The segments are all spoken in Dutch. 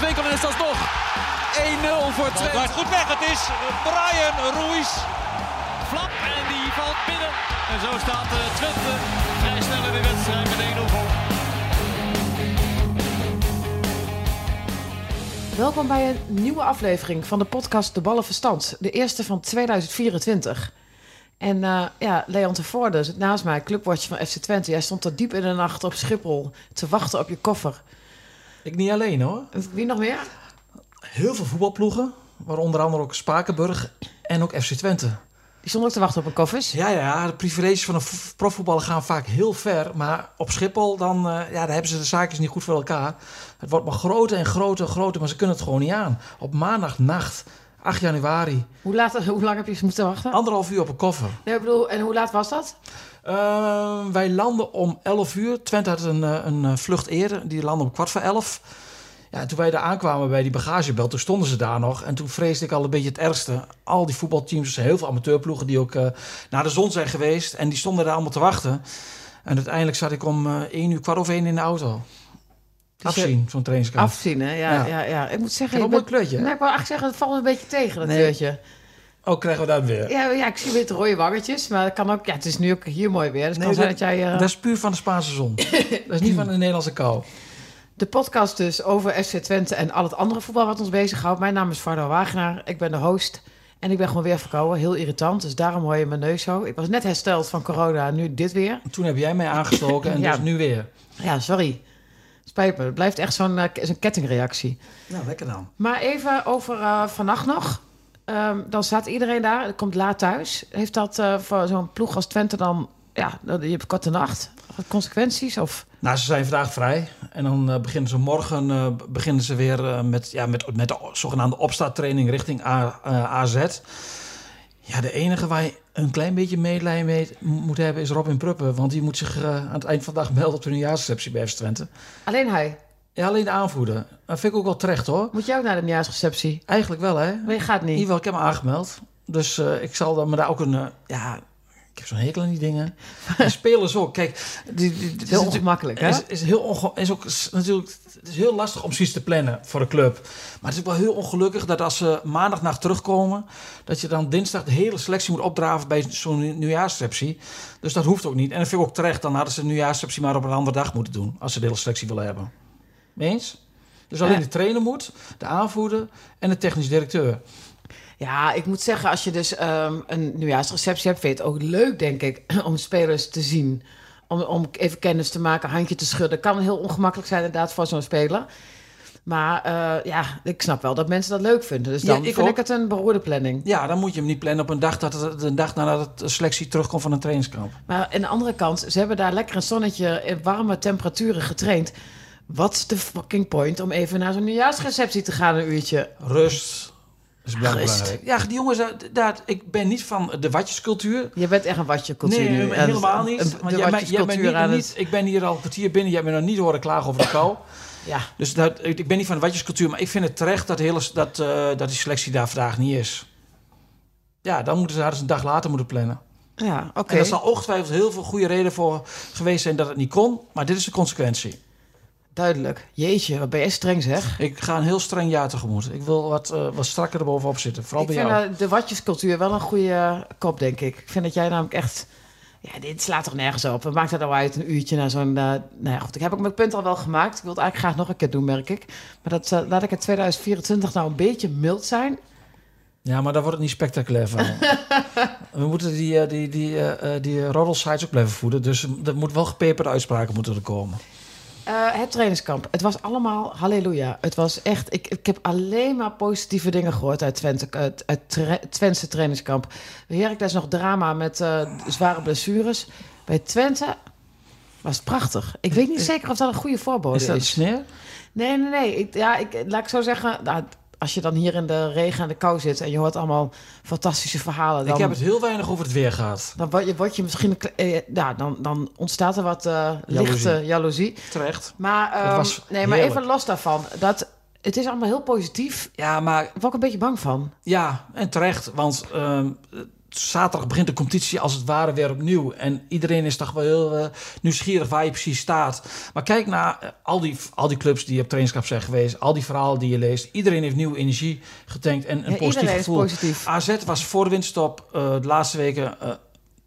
Wolfswinkel en is dat nog 1-0 voor Twente. gaat goed weg. Het is Brian Ruiz. Flap en die valt binnen. En zo staat eh, Twente vrij snel in de wedstrijd met 1-0 voor. Welkom bij een nieuwe aflevering van de podcast De Ballen Verstand. De eerste van 2024. En eh, ja, Leon Tevoorde zit naast mij, clubwatcher van FC Twente. Jij stond er diep in de nacht op Schiphol te wachten op je koffer. Ik niet alleen hoor. Wie nog meer? Heel veel voetbalploegen, waaronder andere ook Spakenburg en ook FC Twente. Die stond ook te wachten op een koffers. Ja, ja, de privileges van een vo- profvoetballer gaan vaak heel ver. Maar op Schiphol, dan, eh, ja, daar hebben ze de zaakjes niet goed voor elkaar. Het wordt maar groter en groter en groter, maar ze kunnen het gewoon niet aan. Op maandagnacht, 8 januari, Hoe, laat, hoe lang heb je moeten wachten? anderhalf uur op een koffer. Nee, ik bedoel, en hoe laat was dat? Eh, wij landen om 11 uur. Twente had een, eh, een eh, vlucht eerder. Die landde om kwart voor 11. Ja, toen wij daar aankwamen bij die bagagebelt, toen stonden ze daar nog. En toen vreesde ik al een beetje het ergste. Al die voetbalteams, heel veel amateurploegen die ook eh, naar de zon zijn geweest. En die stonden daar allemaal te wachten. En uiteindelijk zat ik om eh 1 uur, kwart over 1 in de auto. Dus je- Afzien, zo'n trainingskamp. Afzien, hè? Ja, Ja. ja. Ja, Ik moet Ik zeggen... heb een mooi kleurtje. Nee, ik wou eigenlijk zeggen, het valt een beetje tegen, dat Nee. kleurtje. Oh, krijgen we dat weer? Ja, ja, ik zie weer rode wangetjes, maar het kan ook... Ja, het is nu ook hier mooi weer, dus het Nee, kan zijn dat- dat jij... eh, Dat is puur van de Spaanse zon. dat is niet van de Nederlandse kou. De podcast dus over FC Twente en al het andere voetbal wat ons bezighoudt. Mijn naam is Vardo Wagenaar, ik ben de host en ik ben gewoon weer verkouden. Heel irritant, dus daarom hoor je mijn neus zo. Ik was net hersteld van corona, nu dit weer. Toen heb jij mij aangestoken en Ja. dus nu weer. Ja, sorry. Spijt me, het blijft echt zo'n zo'n kettingreactie. Nou, lekker dan. Maar even over eh, vannacht nog. Ehm, dan staat iedereen daar, het komt laat thuis. Heeft dat eh, voor zo'n ploeg als Twente dan... Ja, je hebt korte nacht, consequenties of... Nou, ze zijn vandaag vrij. En dan eh, beginnen ze morgen eh, beginnen ze weer eh, met, ja, met, met de zogenaamde opstarttraining richting A, AZ. Ja, de enige waar je een klein beetje medelijden mee moet hebben is Robin Pruppen. Want die moet zich aan het eind van de dag melden op de nieuwjaarsreceptie bij FC Twente. Alleen hij. Ja, alleen de aanvoerder. Dat vind ik ook wel terecht hoor. Moet jij ook naar de nieuwjaarsreceptie? Eigenlijk wel hè. Maar je gaat In niet. ieder geval, ik heb me aangemeld. Dus ik zal dan me daar ook een... ja, heb zo'n hekel aan die dingen. Die spelers ook. Kijk, die, Heel is- ongemakkelijk, hè? Is, is heel onge- is ook natuurlijk. Het is heel lastig om zoiets te plannen voor een club. Maar het is ook wel heel ongelukkig dat als ze maandagnacht terugkomen, dat je dan dinsdag de hele selectie moet opdraven bij zo'n nieuwjaarsreceptie. Dus dat hoeft ook niet. En dat vind ik ook terecht. Dan hadden ze de nieuwjaarsreceptie maar op een andere dag moeten doen, als ze de hele selectie willen hebben. Mee eens? Dus alleen de trainer moet, de aanvoerder en de technisch directeur. Ja, ik moet zeggen, als je dus ehm, een nieuwjaarsreceptie hebt, vind je het ook leuk, denk ik, om spelers te zien. Om, om even kennis te maken, handje te schudden. Kan heel ongemakkelijk zijn, inderdaad, voor zo'n speler. Maar eh, ja, ik snap wel dat mensen dat leuk vinden. Dus Ja, dan ik vind ook. ik het een beroerde planning. Ja, dan moet je hem niet plannen op een dag, dat het, de dag nadat de selectie terugkomt van een trainingskamp. Maar aan de andere kant, ze hebben daar lekker een zonnetje in warme temperaturen getraind. What's the fucking point om even naar zo'n nieuwjaarsreceptie te gaan een uurtje? Rust is belangrijk. Ja, die jongens, daar, daar, ik ben niet van de watjescultuur. Je bent echt een watje cultuur Nee, nu. helemaal niet. een- Want de jij, bent- jij bent watjescultuur niet, aan niet, het- ik ben hier al een kwartier binnen. Jij hebt me nog niet horen klagen over de kou. Ja, Dus dat, ik ik ben niet van de watjescultuur. Maar ik vind het terecht dat, hele, dat, eh, dat die selectie daar vandaag niet is. Ja, dan moeten ze daar eens een dag later moeten plannen. ja oké. En er zal ongetwijfeld heel veel goede reden voor geweest zijn dat het niet kon. Maar dit is de consequentie. Duidelijk. Jeetje, wat ben je streng zeg. Ik ga een heel streng jaar tegemoet. Ik wil wat, eh, wat strakker erbovenop zitten. Vooral ik bij vind jou. eh, de watjescultuur wel een goede eh, kop, denk ik. Ik vind dat jij namelijk echt... Ja, dit slaat toch nergens op. Wat maakt het nou uit, een uurtje naar zo'n... eh, nou ja, goed, ik heb ook mijn punt al wel gemaakt. Ik wil het eigenlijk graag nog een keer doen, merk ik. Maar dat, laat ik in 2024 nou een beetje mild zijn. Ja, maar daar wordt het niet spectaculair van. We moeten die, die, die, eh, die roddelsites ook blijven voeden. Dus er moet wel gepeperde uitspraken moeten er komen. Eh, het trainingskamp. Het was allemaal halleluja. Het was echt... Ik, ik heb alleen maar positieve dingen gehoord uit Twente. Uit, uit Twentse trainingskamp. Heracles nog drama met eh, zware blessures. Bij Twente was het prachtig. Ik weet niet zeker of dat een goede voorbode Is is. dat sneer? Nee, nee, nee. Ik, ja, ik, laat ik zo zeggen... Nou, als je dan hier in de regen en de kou zit... en je hoort allemaal fantastische verhalen... Dan, Ik heb het heel weinig over het weer gehad. dan word je, word je misschien... een kle- eh, ja, dan, dan ontstaat er wat eh lichte jaloezie. Terecht. Maar, was nee, maar heerlijk. even los daarvan. Dat Het is allemaal heel positief. Ja, maar Ik ben ook een beetje bang van. Ja, en terecht. Want ehm, zaterdag begint de competitie als het ware weer opnieuw. En iedereen is toch wel heel eh, nieuwsgierig waar je precies staat. Maar kijk naar eh, al, die, al die clubs die op trainingskamp zijn geweest. Al die verhalen die je leest. Iedereen heeft nieuwe energie getankt en een Ja, positief gevoel. positief. AZ was voor de winststop eh, de laatste weken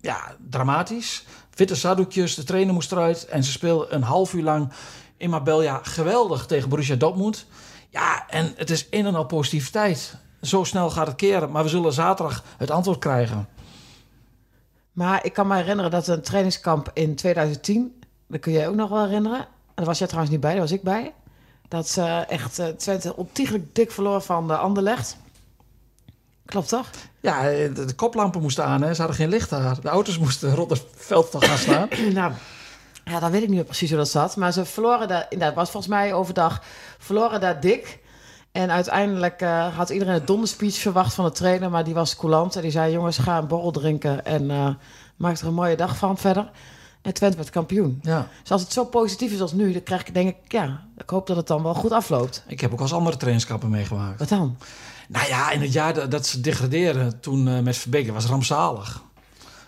ja, dramatisch. Witte zaddoekjes, de trainer moest eruit. En ze speelden een half uur lang in Marbella geweldig tegen Borussia Dortmund. Ja, en het is een en al positiviteit. Zo snel gaat het keren. Maar we zullen zaterdag het antwoord krijgen. Maar ik kan me herinneren dat een trainingskamp in 2010... Dat kun je je ook nog wel herinneren. En daar was jij trouwens niet bij, daar was ik bij. Dat ze echt eh, Twente ontiegelijk dik verloor van de Anderlecht. Klopt toch? Ja, eh, de, de koplampen moesten aan. Hè. Ze hadden geen licht daar. De auto's moesten rond het veld nog gaan staan. nou, ja, dan weet ik niet meer precies hoe dat zat. Maar ze verloren daar, inderdaad, was volgens mij overdag, verloren daar dik. En uiteindelijk eh, had iedereen een donderspeech verwacht van de trainer, maar die was coulant. En die zei, jongens, ga een borrel drinken en eh, maak er een mooie dag van verder. En Twente werd kampioen. Ja. Dus als het zo positief is als nu, dan krijg ik, denk ik, ja, ik hoop dat het dan wel goed afloopt. Ik heb ook eens andere trainingskampen meegemaakt. Wat dan? Nou ja, in het jaar dat, dat ze degradeerden, toen eh, met Verbeek, was rampzalig.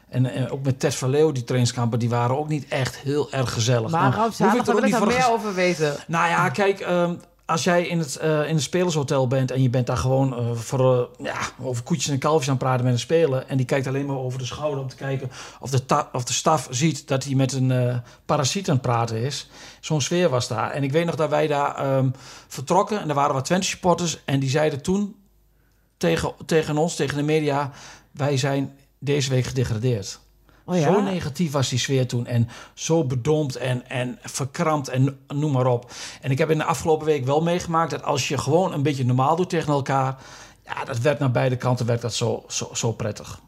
En ook met Ted van Leeuw, die trainingskampen, die waren ook niet echt heel erg gezellig. Maar Nou, rampzalig, daar er wil ik niet daar meer over weten. Nou ja, kijk, ehm, als jij in het, eh, in het spelershotel bent en je bent daar gewoon eh, voor, eh, ja, over koetjes en kalfjes aan het praten met een speler. En die kijkt alleen maar over de schouder om te kijken of de, of de staf ziet dat hij met een parasiet aan het praten is. Zo'n sfeer was daar. En ik weet nog dat wij daar ehm, vertrokken en er waren wat Twente supporters. En die zeiden toen tegen, tegen ons, tegen de media, wij zijn deze week gedegradeerd. Oh? Zo negatief was die sfeer toen. En zo bedompt en, en verkrampt en noem maar op. En ik heb in de afgelopen week wel meegemaakt dat als je gewoon een beetje normaal doet tegen elkaar. Ja, dat werkt naar beide kanten werkt dat zo, zo, zo prettig.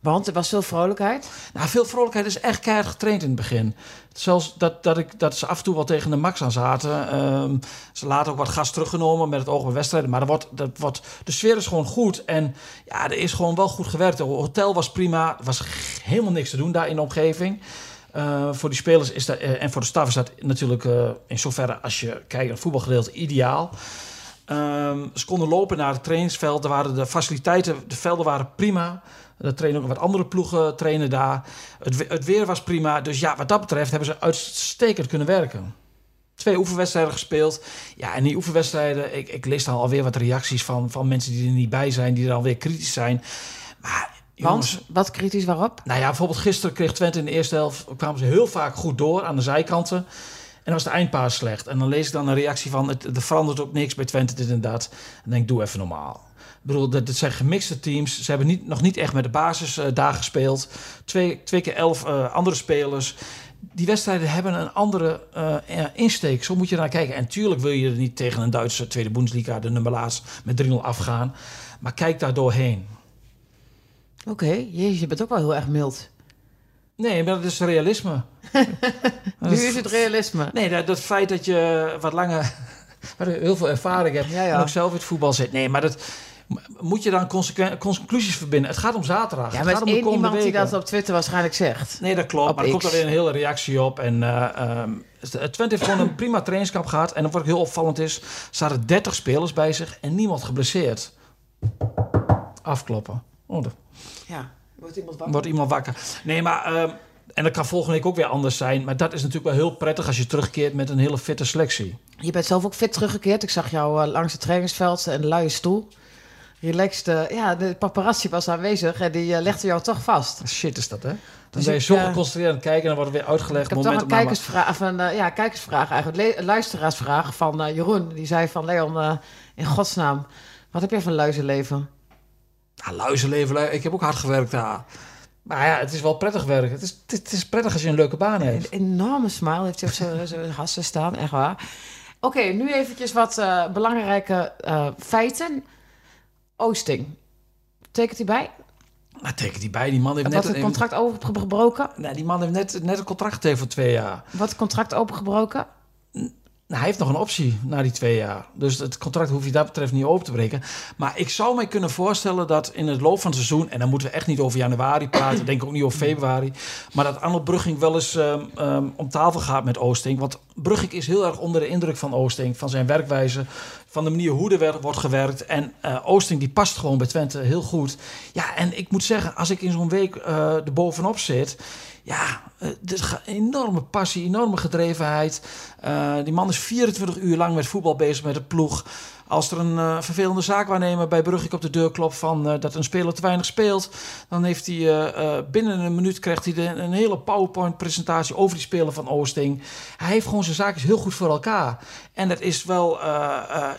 Want er was veel vrolijkheid. Nou, veel vrolijkheid is echt keihard getraind in het begin. Zelfs dat, dat, ik, dat ze af en toe wel tegen de max aan zaten. Ehm, ze laten ook wat gas teruggenomen met het oog op wedstrijden. Maar er wordt, dat wordt, de sfeer is gewoon goed. En ja, er is gewoon wel goed gewerkt. Het hotel was prima. Er was helemaal niks te doen daar in de omgeving. Eh, voor die spelers is dat, eh, en voor de staf is dat natuurlijk eh, in zoverre als je kijkt naar het voetbalgedeelte ideaal. Ehm, ze konden lopen naar het trainingsveld. Er waren de faciliteiten, de velden waren prima. Er trainen ook wat andere ploegen trainen daar. Het, het weer was prima. Dus ja, wat dat betreft hebben ze uitstekend kunnen werken. Twee oefenwedstrijden gespeeld. Ja, en die oefenwedstrijden, ik, ik lees dan alweer wat reacties van, van mensen die er niet bij zijn, die er alweer kritisch zijn. Maar jongens, Want, wat kritisch waarop? nou ja, bijvoorbeeld gisteren kreeg Twente in de eerste helft... kwamen ze heel vaak goed door aan de zijkanten. En dan was de eindpaas slecht. En dan lees ik dan een reactie van... het, er verandert ook niks bij Twente, dit en dat. En dan denk ik, doe even normaal. Bedoel, dat, dat zijn gemixte teams. Ze hebben niet, nog niet echt met de basis eh, daar gespeeld. Twee, twee keer elf eh, andere spelers. Die wedstrijden hebben een andere eh, insteek. Zo moet je naar kijken. En tuurlijk wil je er niet tegen een Duitse Tweede Bundesliga... de nummer laatst met 3-0 afgaan. Maar kijk daar doorheen. Oké, jezus, je bent ook wel heel erg mild. Nee, maar dat is realisme. Nu is het realisme. Nee, dat, dat feit dat je wat langer, heel veel ervaring hebt Ja, ja. en ook zelf in het voetbal zit. Nee, maar dat moet je dan conclusies verbinden. Het gaat om zaterdag. Ja, het maar gaat er om de komende iemand die dat op Twitter waarschijnlijk zegt. Nee, dat klopt. op maar er komt X. alweer een hele reactie op. En eh ehm, het Twente heeft gewoon een prima trainingskamp gehad. En wat ook heel opvallend is, er zaten 30 spelers bij zich en niemand geblesseerd. Afkloppen. Oh, er Ja, wordt iemand wakker? wordt iemand wakker. Nee, maar... ehm, en dat kan volgende week ook weer anders zijn. Maar dat is natuurlijk wel heel prettig als je terugkeert met een hele fitte selectie. Je bent zelf ook fit teruggekeerd. Ik zag jou eh, langs het trainingsveld en de luie stoel. Relaxed. ja, de paparazzi was aanwezig en die eh, legde jou toch vast. Shit is dat, hè? Dan Dus ben je zo eh, geconcentreerd aan het kijken en dan wordt het weer uitgelegd. Ik heb toch een kijkersvraag, een, eh, ja, kijkersvraag eigenlijk. Een luisteraarsvraag van Jeroen. Die zei van Leon, eh, in godsnaam, wat heb jij van luizenleven? Ja, luizenleven, lu- ik heb ook hard gewerkt daar. Maar ja, het is wel prettig werk. Het is, het, is prettig als je een leuke baan Een hebt. enorme smile heeft hij op zijn- hassen staan, echt waar. Oké, nu eventjes wat belangrijke feiten. Oosting. Tekent hij bij? Maar teken die bij, die man heeft Wat net... het contract opengebroken? Nee, die man heeft net, net een contract getekend voor twee jaar. Wat contract opengebroken? Nou, hij heeft nog een optie na die twee jaar. Dus het contract hoef je dat betreft niet open te breken. Maar ik zou mij kunnen voorstellen dat in het loop van het seizoen... en dan moeten we echt niet over januari praten, denk ik ook niet over februari... maar dat Arnold Brugging wel eens ehm, ehm, om tafel gaat met Oosting. Want Brugge is heel erg onder de indruk van Oosting, van zijn werkwijze, van de manier hoe er wordt gewerkt. En eh, Oosting die past gewoon bij Twente heel goed. Ja, en ik moet zeggen, als ik in zo'n week eh er bovenop zit, ja, ge- enorme passie, enorme gedrevenheid. Die man is 24 uur lang met voetbal bezig met de ploeg. Als er een eh, vervelende zaakwaarnemer bij Brugge op de deur klopt van eh, dat een speler te weinig speelt, dan heeft hij eh, binnen een minuut krijgt hij een hele PowerPoint-presentatie over die speler van Oosting. Hij heeft gewoon zijn zaakjes heel goed voor elkaar. En dat is wel,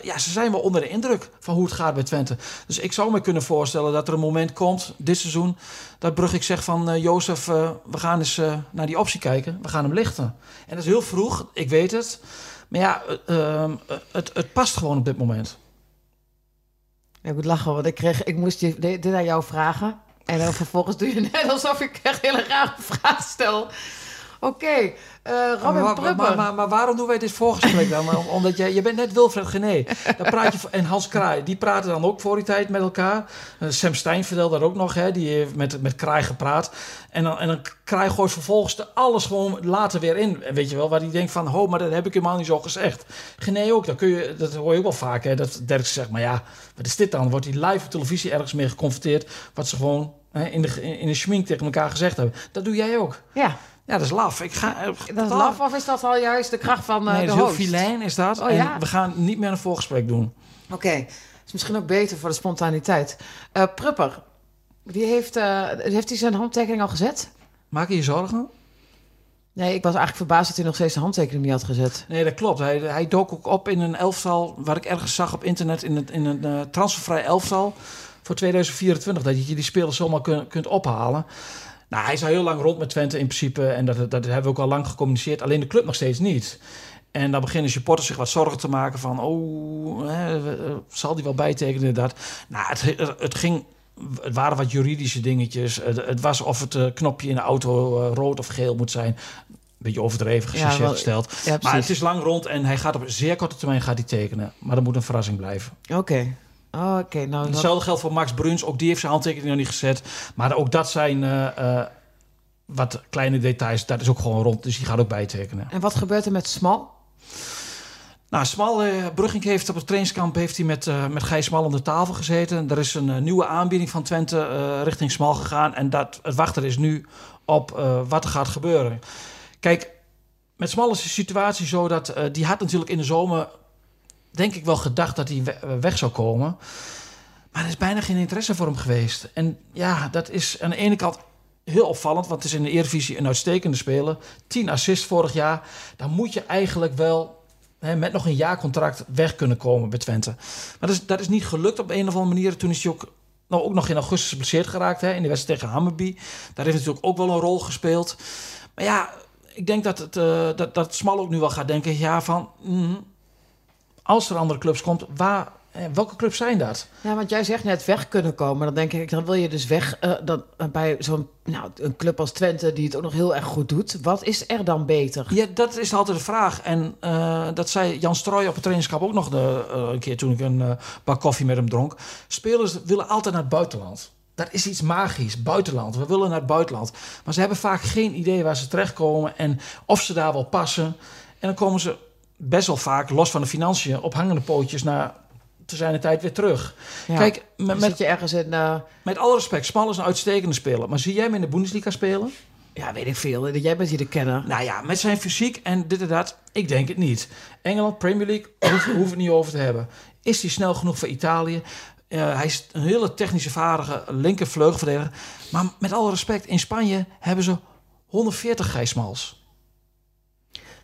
ja, ze zijn wel onder de indruk van hoe het gaat bij Twente. Dus ik zou me kunnen voorstellen dat er een moment komt dit seizoen dat Brugge ik zeg van Jozef, we gaan eens naar die optie kijken, we gaan hem lichten. En dat is heel vroeg, ik weet het. Maar ja, eh, eh, het, het past gewoon op dit moment. Ik moet lachen, want ik, kreeg, ik moest je, dit aan jou vragen. En dan vervolgens doe je net alsof ik echt hele rare vragen stel. Oké, eh, Robin maar, maar, maar, maar waarom doen wij dit voorgesprek dan? Omdat jij, je bent net Wilfred Gené. Dan praat je, en Hans Kraai, die praten dan ook voor die tijd met elkaar. Eh, Sam Stein vertelde dat ook nog, hè, die heeft met, met Kraai gepraat. En dan, en dan Kraai gooit vervolgens de alles gewoon later weer in. En weet je wel, waar hij denkt van, ho, maar dat heb ik helemaal niet zo gezegd. Gené ook, dat, kun je, dat hoor je ook wel vaak, hè, dat Dirk zegt, maar ja, wat is dit dan? Wordt hij live op televisie ergens mee geconfronteerd, wat ze gewoon hè, in, de, in de schmink tegen elkaar gezegd hebben. Dat doe jij ook. Ja, Ja, dat is laf. Ik ga, dat is laf of is dat al juist de kracht van eh, Nee, de is heel host? filijn is dat. Oh, en ja. we gaan niet meer een voorgesprek doen. Oké, is misschien ook beter voor de spontaniteit. Eh, Prupper, die heeft, eh, heeft hij zijn handtekening al gezet? Maak je je zorgen? Nee, ik was eigenlijk verbaasd dat hij nog steeds zijn handtekening niet had gezet. Nee, dat klopt. Hij, hij dook ook op in een elftal... waar ik ergens zag op internet... in, het, in een eh, transfervrij elftal voor 2024. Dat je die spelers zomaar kun- kunt ophalen. Nou, hij is al heel lang rond met Twente in principe. En dat, dat hebben we ook al lang gecommuniceerd. Alleen de club nog steeds niet. En dan beginnen supporters zich wat zorgen te maken van... oh, hè, eh, zal die wel bijtekenen inderdaad? Nou, het, het ging... Het waren wat juridische dingetjes. Het, was of het eh, knopje in de auto eh, rood of geel moet zijn. Een beetje overdreven gesteld. Ja, Maar het is lang rond en hij gaat op zeer korte termijn gaat hij tekenen. Maar dat moet een verrassing blijven. Oké. Oh, Oké, nou... dat- Hetzelfde geldt voor Max Bruns. Ook die heeft zijn handtekening nog niet gezet. Maar ook dat zijn eh, eh, wat kleine details. Dat is ook gewoon rond. Dus die gaat ook bijtekenen. En wat gebeurt er met Smal? Nou, Smal, eh Brugging heeft op het trainingskamp heeft hij met, eh, met Gijs Smal aan de tafel gezeten. Er is een nieuwe aanbieding van Twente richting Smal gegaan. En dat, het wachten is nu op wat er gaat gebeuren. Kijk, met Smal is de situatie zo dat die had natuurlijk in de zomer, denk ik wel gedacht dat hij we- weg zou komen. Maar er is bijna geen interesse voor hem geweest. En ja, dat is aan de ene kant heel opvallend, want het is in de Eredivisie een uitstekende speler. 10 assists vorig jaar. Dan moet je eigenlijk wel hè, met nog een jaarcontract weg kunnen komen bij Twente. Maar dat is, dat is niet gelukt op een of andere manier. Toen is hij ook, nou, ook nog in augustus geblesseerd geraakt hè, in de wedstrijd tegen Hammerby. Daar heeft natuurlijk ook wel een rol gespeeld. Maar ja, ik denk dat, het, eh, dat, dat Smal ook nu wel gaat denken... ja, van mm, als er andere clubs komt, waar, eh, welke clubs zijn dat? Ja, want jij zegt net weg kunnen komen. Dan denk ik, dan wil je dus weg dan, eh, bij zo'n nou, een club als Twente... die het ook nog heel erg goed doet. Wat is er dan beter? Ja, dat is altijd de vraag. En dat zei Jan Strooij op het trainingskamp ook nog de, een keer toen ik een bak koffie met hem dronk. Spelers willen altijd naar het buitenland. Dat is iets magisch, buitenland. We willen naar het buitenland. Maar ze hebben vaak geen idee waar ze terechtkomen en of ze daar wel passen. En dan komen ze best wel vaak, los van de financiën, op hangende pootjes naar te zijn de tijd weer terug. Ja. Kijk, met, je ergens in... eh, met alle respect, Smal is een uitstekende speler. Maar zie jij hem in de Bundesliga spelen? ja, weet ik veel. Jij bent hier de kenner. Nou ja, met zijn fysiek en dit en dat, ik denk het niet. Engeland, Premier League, hoeven we het niet over te hebben. Is hij snel genoeg voor Italië? Eh, hij is een hele technische vaardige linker vleugelverdediger. Maar met alle respect, in Spanje hebben ze 140 Gijsmals.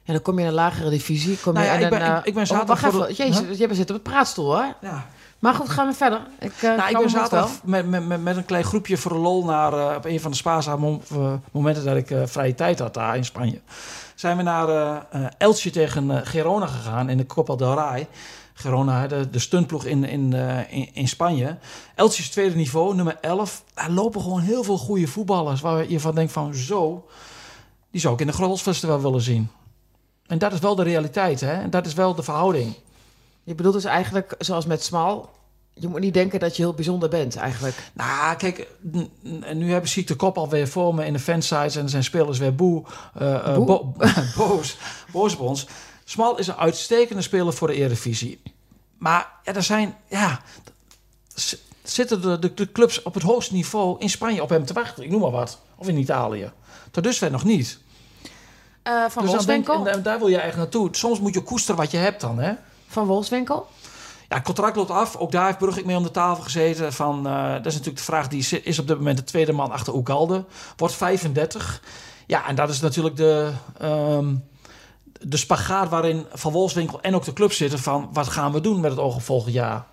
Ja, dan kom je in een lagere divisie. Kom Nou je ja, in ik ben- een, eh, ik- ik ben oh, zaterdag wacht even. de- Jezus, jij zit op het praatstoel, hoor. Ja. Maar goed, gaan we verder. Ik, uh, Nou, ik ben zaterdag met, met, met, met een klein groepje voor de lol naar eh, op een van de spaarzame mom- eh, momenten dat ik eh, vrije tijd had daar in Spanje. Zijn we naar eh eh, Elche tegen eh, Girona gegaan in de Copa del Rey. Girona, de, de stuntploeg in, in, eh, in, in Spanje. Elche is tweede niveau, nummer 11. Daar lopen gewoon heel veel goede voetballers waar je van denkt van zo, die zou ik in de Grolsfestival willen zien. En dat is wel de realiteit, hè? En dat is wel de verhouding. Je bedoelt dus eigenlijk, zoals met Smal... Je moet niet denken dat je heel bijzonder bent, eigenlijk. Nou, kijk, nu hebben zie ik de kop alweer voor me in de fansites... en zijn spelers weer boe, eh, eh, Boe? bo- boos, boos op ons. Smal is een uitstekende speler voor de Eredivisie. Maar ja, er zijn... Ja, zitten de, de, de clubs op het hoogste niveau in Spanje op hem te wachten. Ik noem maar wat. Of in Italië. Tot dusver nog niet. Eh, van Dus dan denk, Wolfswinkel? en, daar wil je eigenlijk naartoe. Soms moet je koesteren wat je hebt dan, hè? Van Wolfswinkel? Ja, het contract loopt af. Ook daar heeft Brugge mee om de tafel gezeten. Van, eh, dat is natuurlijk de vraag, die is op dit moment de tweede man achter Oegalde. Wordt 35. Ja, en dat is natuurlijk de, ehm, de spagaat waarin Van Wolfswinkel en ook de club zitten van... wat gaan we doen met het oog op volgend jaar?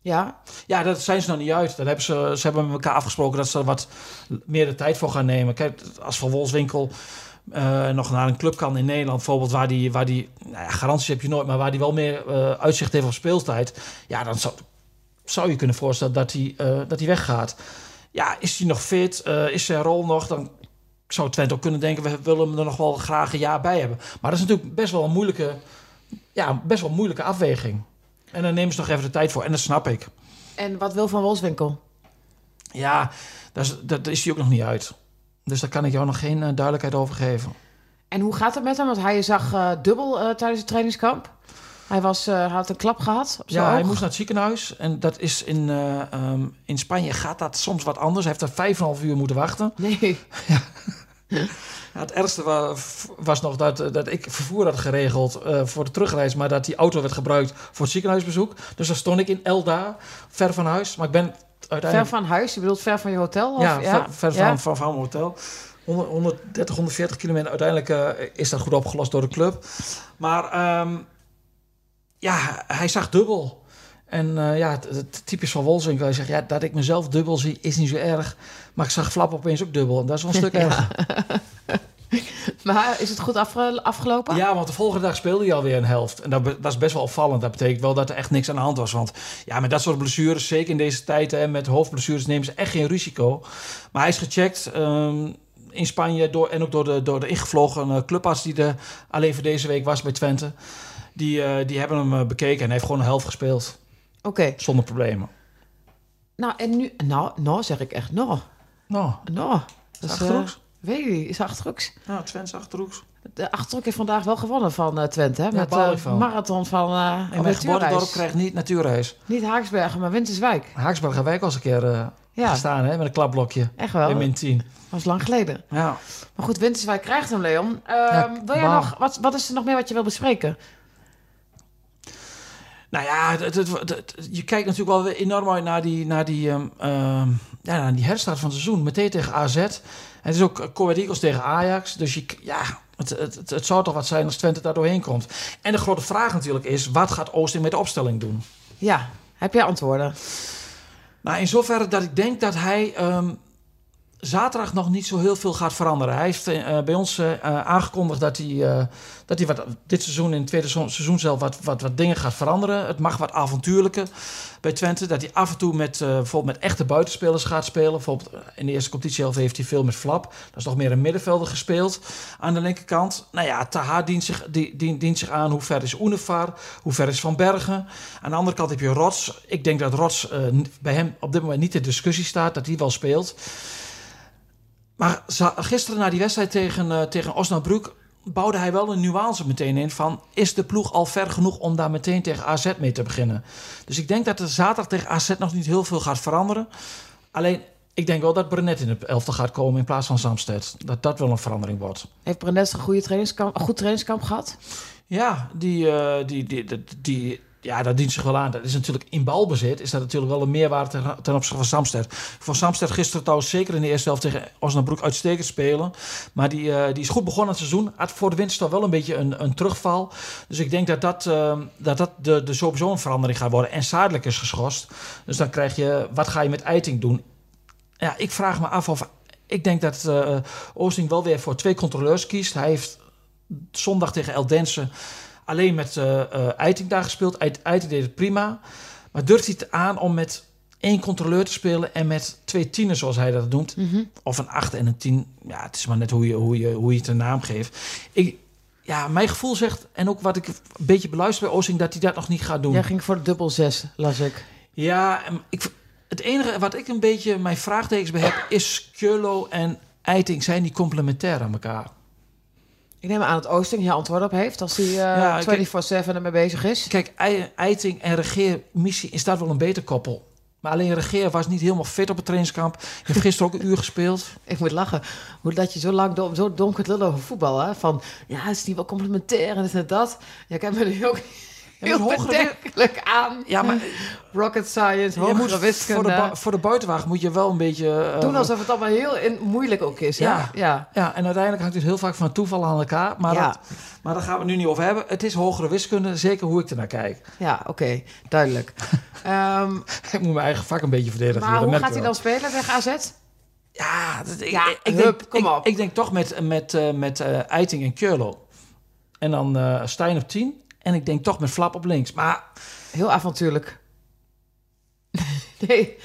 Ja. Ja, dat zijn ze nog niet uit. Dat hebben ze, ze hebben met elkaar afgesproken dat ze er wat meer de tijd voor gaan nemen. Kijk, als Van Wolfswinkel eh, nog naar een club kan in Nederland, bijvoorbeeld waar die, waar die nou ja, garanties heb je nooit, maar waar die wel meer eh, uitzicht heeft op speeltijd, ja, dan zou, zou je kunnen voorstellen dat hij eh, dat hij weggaat. Ja, is hij nog fit? Is zijn rol nog? Dan zou Twente ook kunnen denken, we willen hem er nog wel graag een jaar bij hebben. Maar dat is natuurlijk best wel een moeilijke, ja, best wel een moeilijke afweging. En dan nemen ze nog even de tijd voor. En dat snap ik. En wat wil Van Wolfswinkel? Ja, daar is, daar is hij ook nog niet uit. Dus daar kan ik jou nog geen eh, duidelijkheid over geven. En hoe gaat het met hem? Want hij zag eh, dubbel eh, tijdens het trainingskamp. Hij was, had een klap gehad Ja, hij moest naar het ziekenhuis. En dat is in, eh, ehm, in Spanje gaat dat soms wat anders. Hij heeft er vijf en half uur moeten wachten. Nee. Ja, het ergste was, was nog dat, dat ik vervoer had geregeld voor de terugreis. Maar dat die auto werd gebruikt voor het ziekenhuisbezoek. Dus dan stond ik in Elda, ver van huis. Maar ik ben Ver van huis? Je bedoelt ver van je hotel? Of? Ja, ver, ver Ja? van, van, van mijn hotel. 100, 130, 140 kilometer. Uiteindelijk eh, is dat goed opgelost door de club. Maar ehm, ja, hij zag dubbel. En eh, ja, het, het typisch van Wolfswinkel. Hij zegt, ja, dat ik mezelf dubbel zie is niet zo erg. Maar ik zag Flap opeens ook dubbel. En dat is wel een stuk Ja. Maar is het goed afge- afgelopen? Ja, want de volgende dag speelde hij alweer een helft. En dat, dat is best wel opvallend. Dat betekent wel dat er echt niks aan de hand was. Want ja, met dat soort blessures, zeker in deze tijd... Hè, met hoofdblessures nemen ze echt geen risico. Maar hij is gecheckt ehm, in Spanje... Door, en ook door de, door de ingevlogen eh, clubarts... die er alleen voor deze week was bij Twente. Die, eh, die hebben hem eh, bekeken en hij heeft gewoon een helft gespeeld. Oké. Zonder problemen. Nou, en nu... Nou, nou zeg ik echt nou. Nou, Nou. Dat is, weet je, is Achterhoeks. nou Twente Achterhoeks. De Achterhoek heeft vandaag wel gewonnen van eh, Twente. Hè? Met de van. marathon van uh, En mijn geboortedorp krijgt niet natuurreis. Niet Haaksbergen, maar Winterswijk. Haaksberg hebben wij ook al eens een keer eh, Ja, gestaan hè, met een klapblokje. echt wel. In Dat min 10. was lang geleden. Ja. Maar goed, Winterswijk krijgt hem, Leon. Ehm, Ja, wil jij nog, wat, wat is er nog meer wat je wil bespreken? Nou ja, het, het, het- het- je kijkt natuurlijk wel enorm uit naar die, naar die, ehm, ehm, ja, naar die herstart van het seizoen. Meteen tegen AZ. En het is ook Coed Eagles tegen Ajax. Dus je, ja, het, het, het, het zou toch wat zijn als Twente daar doorheen komt. En de grote vraag natuurlijk is, wat gaat Oosting met de opstelling doen? Ja, heb jij antwoorden? Nou, in zoverre dat ik denk dat hij ehm, zaterdag nog niet zo heel veel gaat veranderen. Hij heeft eh, bij ons eh, eh, aangekondigd dat hij, dat hij wat, dit seizoen, in het tweede seizoen zelf, wat, wat, wat dingen gaat veranderen. Het mag wat avontuurlijker bij Twente. Dat hij af en toe met, bijvoorbeeld met echte buitenspelers gaat spelen. Bijvoorbeeld in de eerste competitiehelft heeft hij veel met Flap. Dat is nog meer een middenvelder gespeeld aan de linkerkant. Nou ja, Taha dient zich, die, dient, dient zich aan. Hoe ver is Oenevar? Hoe ver is Van Bergen? Aan de andere kant heb je Rots. Ik denk dat Rots bij hem op dit moment niet in discussie staat. Dat hij wel speelt. Maar gisteren na die wedstrijd tegen, eh tegen Osnabrück bouwde hij wel een nuance meteen in van... is de ploeg al ver genoeg om daar meteen tegen AZ mee te beginnen? Dus ik denk dat er zaterdag tegen AZ nog niet heel veel gaat veranderen. Alleen, ik denk wel dat Brenet in het elftal gaat komen in plaats van Samsted. Dat dat wel een verandering wordt. Heeft Brenet een, goede trainingskamp, een goed trainingskamp gehad? Ja, die, eh, die, die, die, die- ja, dat dient zich wel aan. Dat is natuurlijk in balbezit. Is dat natuurlijk wel een meerwaarde ten, opzichte van Samsted. Van Samsted gisteren trouwens zeker in de eerste helft tegen Osnabrück uitstekend spelen. Maar die, eh, die is goed begonnen het seizoen. Had voor de winterstop wel een beetje een, een terugval. Dus ik denk dat dat, eh, dat, dat de, de sowieso een verandering gaat worden. En Zadelijk is geschorst. Dus dan krijg je, wat ga je met Eiting doen? Ja, ik vraag me af of... Ik denk dat eh Oosting wel weer voor twee controleurs kiest. Hij heeft zondag tegen Eldense alleen met eh eh, Eiting daar gespeeld. Eit- Eiting deed het prima. Maar durft hij het aan om met één controleur te spelen en met twee tieners, zoals hij dat noemt? Of een acht en een tien. Ja, het is maar net hoe je, hoe je, hoe je het een naam geeft. Ik, ja, mijn gevoel zegt, en ook wat ik een beetje beluister bij Oosting, dat hij dat nog niet gaat doen. Jij ging voor de dubbel zes, las ik. Ja, ik, het enige wat ik een beetje mijn vraagtekens bij heb... is Kjolo en Eiting, zijn die complementair aan elkaar? Ik neem aan dat Oosting hier antwoord op heeft als hij uh, Ja, 24-7 ermee bezig is. Kijk, Ei- Eiting en Regeer, missie is dat wel een beter koppel. Maar alleen Regeer was niet helemaal fit op het trainingskamp. Hij heeft gisteren ook een uur gespeeld. Ik moet lachen. Hoe dat je zo lang zo dom kunt lullen over voetbal. Hè? Van, ja, het is niet wel complementair en dit en dat. Ja, ik heb me nu ook heel met hogere aan. Ja, maar Rocket science, hogere voor, wiskunde. de, bu- voor de buitenwacht moet je wel een beetje... eh, Doen alsof het allemaal heel in, moeilijk ook is. Ja. Ja. ja. Ja, en uiteindelijk hangt het heel vaak van toeval aan elkaar. Maar, Ja. dat, maar daar gaan we het nu niet over hebben. Het is hogere wiskunde, zeker hoe ik ernaar kijk. Ja, oké, duidelijk. Ehm, Ik moet mijn eigen vak een beetje verdedigen. maar hoe gaat hij dan spelen tegen AZ? Ja, dat, ik, Ja, ik, ik hup, denk, kom ik, op. ik denk toch met, met, eh, met eh, Eiting en Kjurlo. En dan eh Stijn op 10. En ik denk toch met Flap op links. Maar Heel avontuurlijk. nee,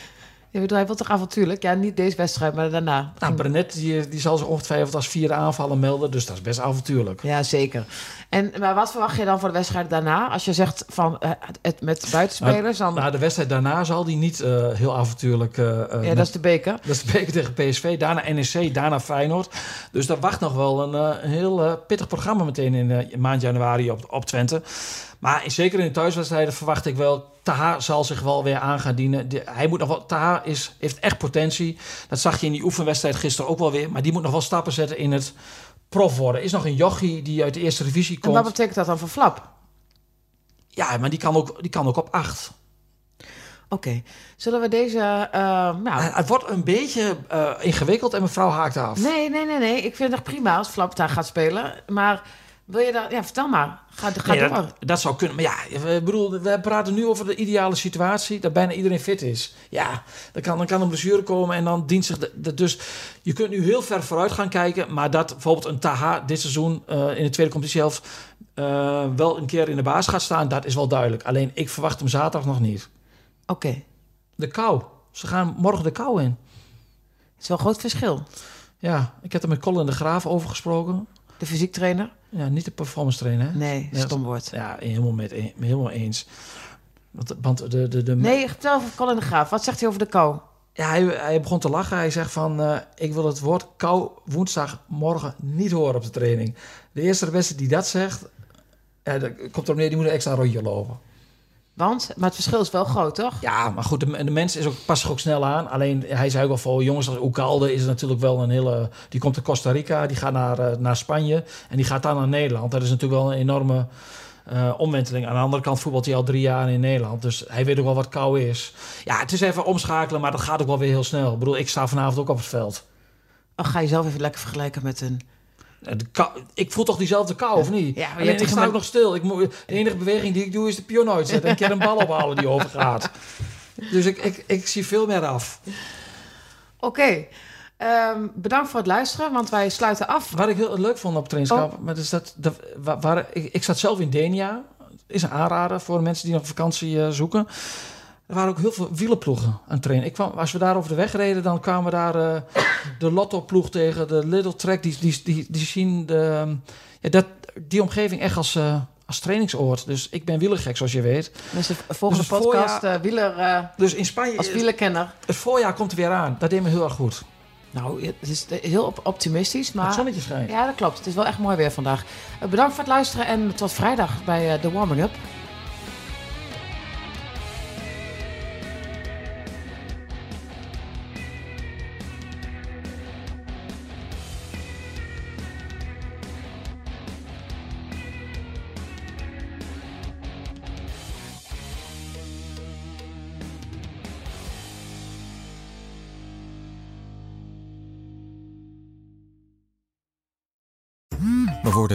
je hij wil toch avontuurlijk? Ja, niet deze wedstrijd, maar daarna. nou, Brenet die, die zal zich ongetwijfeld als vierde aanvallen melden. Dus dat is best avontuurlijk. Ja, zeker. En maar wat verwacht je dan voor de wedstrijd daarna? Als je zegt van eh, het met buitenspelers, dan... Na de wedstrijd daarna zal die niet eh, heel avontuurlijk... eh, eh, ja, met- dat is de beker. Dat is de beker tegen PSV, daarna NEC, daarna Feyenoord. Dus daar wacht nog wel een, eh, een heel eh, pittig programma meteen in eh, maand januari op, op Twente. Maar zeker in de thuiswedstrijden verwacht ik wel... Taha zal zich wel weer aan gaan dienen. De- hij moet nog wel, Taha is, heeft echt potentie. Dat zag je in die oefenwedstrijd gisteren ook wel weer. Maar die moet nog wel stappen zetten in het prof worden. Is nog een jochie die uit de eerste divisie En komt. wat betekent dat dan voor Flap? Ja, maar die kan ook, die kan ook op acht. Oké, zullen we deze... eh, nou, Eh, Het wordt een beetje eh, ingewikkeld en mevrouw haakt af. nee, nee, nee, nee. Ik vind het prima als Flap daar gaat spelen. Maar wil je dat... Ja, vertel maar. Ga, ga Nee, door. dat, dat zou kunnen. Maar ja, we, bedoel, we praten nu over de ideale situatie. Dat bijna iedereen fit is. Ja, dan kan, dan kan een blessure komen en dan dient zich... De, de- dus je kunt nu heel ver vooruit gaan kijken. Maar dat bijvoorbeeld een Taha dit seizoen eh, in de tweede competitie zelf... eh, wel een keer in de baas gaat staan, dat is wel duidelijk. Alleen ik verwacht hem zaterdag nog niet. Oké, De kou. Ze gaan morgen de kou in. het is wel een groot verschil. Ja, ik heb er met Colin de Graaf over gesproken. De fysiektrainer? Ja, niet de performance trainer. hè? Nee, Ja, stom woord. Ja, helemaal, met, helemaal eens. Want, want de, de, de, Nee, vertel over Colin de Graaf. Wat zegt hij over de kou? Ja, hij, hij begon te lachen. Hij zegt van, eh, ik wil het woord kou woensdagmorgen niet horen op de training. De eerste beste die dat zegt, ja, dat komt erop neer, die moet een extra rondje lopen. Want, maar het verschil is wel groot, toch? Ja, maar goed, de, de mens is ook, past zich ook snel aan. Alleen, hij zei ook al voor jongens als Oekalde is natuurlijk wel een hele... Die komt uit Costa Rica, die gaat naar, eh, naar Spanje en die gaat dan naar Nederland. Dat is natuurlijk wel een enorme eh, omwenteling. Aan de andere kant voetbalt hij al drie jaar in Nederland. Dus hij weet ook wel wat kou is. Ja, het is even omschakelen, maar dat gaat ook wel weer heel snel. Ik bedoel, ik sta vanavond ook op het veld. Oh, ga je zelf even lekker vergelijken met een... Eh, ik voel toch diezelfde kou, of niet? Ja, maar je ik sta ook met- nog stil. Ik moet, de enige beweging die ik doe is de pion uitzetten. en een keer een bal ophalen die overgaat. Dus ik, ik, ik zie veel meer af. Oké, ehm, bedankt voor het luisteren, want wij sluiten af. Wat ik heel leuk vond op trainingskamp, Oh. maar dus dat, dat, wa- waar, ik, ik zat zelf in Denia. is een aanrader voor mensen die nog vakantie eh, zoeken. Er waren ook heel veel wielerploegen aan het trainen. Ik kwam, als we daar over de weg reden, dan kwamen we daar eh, de Lotto-ploeg tegen, de Little Track. Die, die, die, die zien de, ja, dat, die omgeving echt als, eh, als trainingsoord. Dus ik ben wielergek, zoals je weet. Dus de volgende Dus het podcast, eh, wieler, Dus in Spanje, als wielerkenner. het voorjaar komt er weer aan. Dat deed me heel erg goed. Nou, het is heel op- optimistisch, het maar... zonnetje schijnt. Ja, dat klopt. Het is wel echt mooi weer vandaag. Bedankt voor het luisteren en tot vrijdag bij de Warming